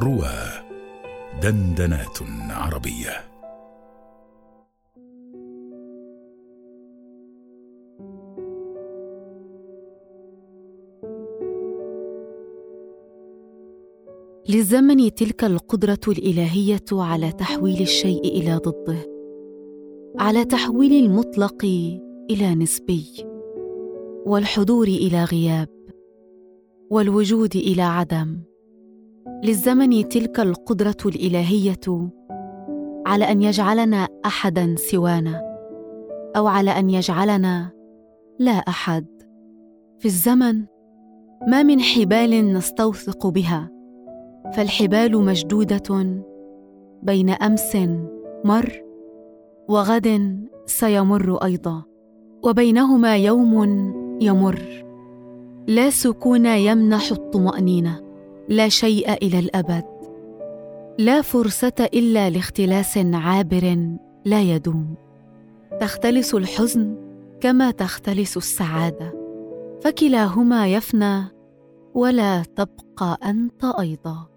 روى دندنات عربية. للزمن تلك القدرة الإلهية على تحويل الشيء إلى ضده على تحويل المطلق إلى نسبي والحضور إلى غياب والوجود إلى عدم. للزمن تلك القدرة الإلهية على أن يجعلنا أحدا سوانا أو على أن يجعلنا لا أحد. في الزمن ما من حبال نستوثق بها فالحبال مشدودة بين أمس مر وغد سيمر أيضا وبينهما يوم يمر. لا سكون يمنح الطمأنينة. لا شيء إلى الأبد. لا فرصة إلا لاختلاس عابر لا يدوم. تختلس الحزن كما تختلس السعادة. فكلاهما يفنى ولا تبقى أنت أيضا.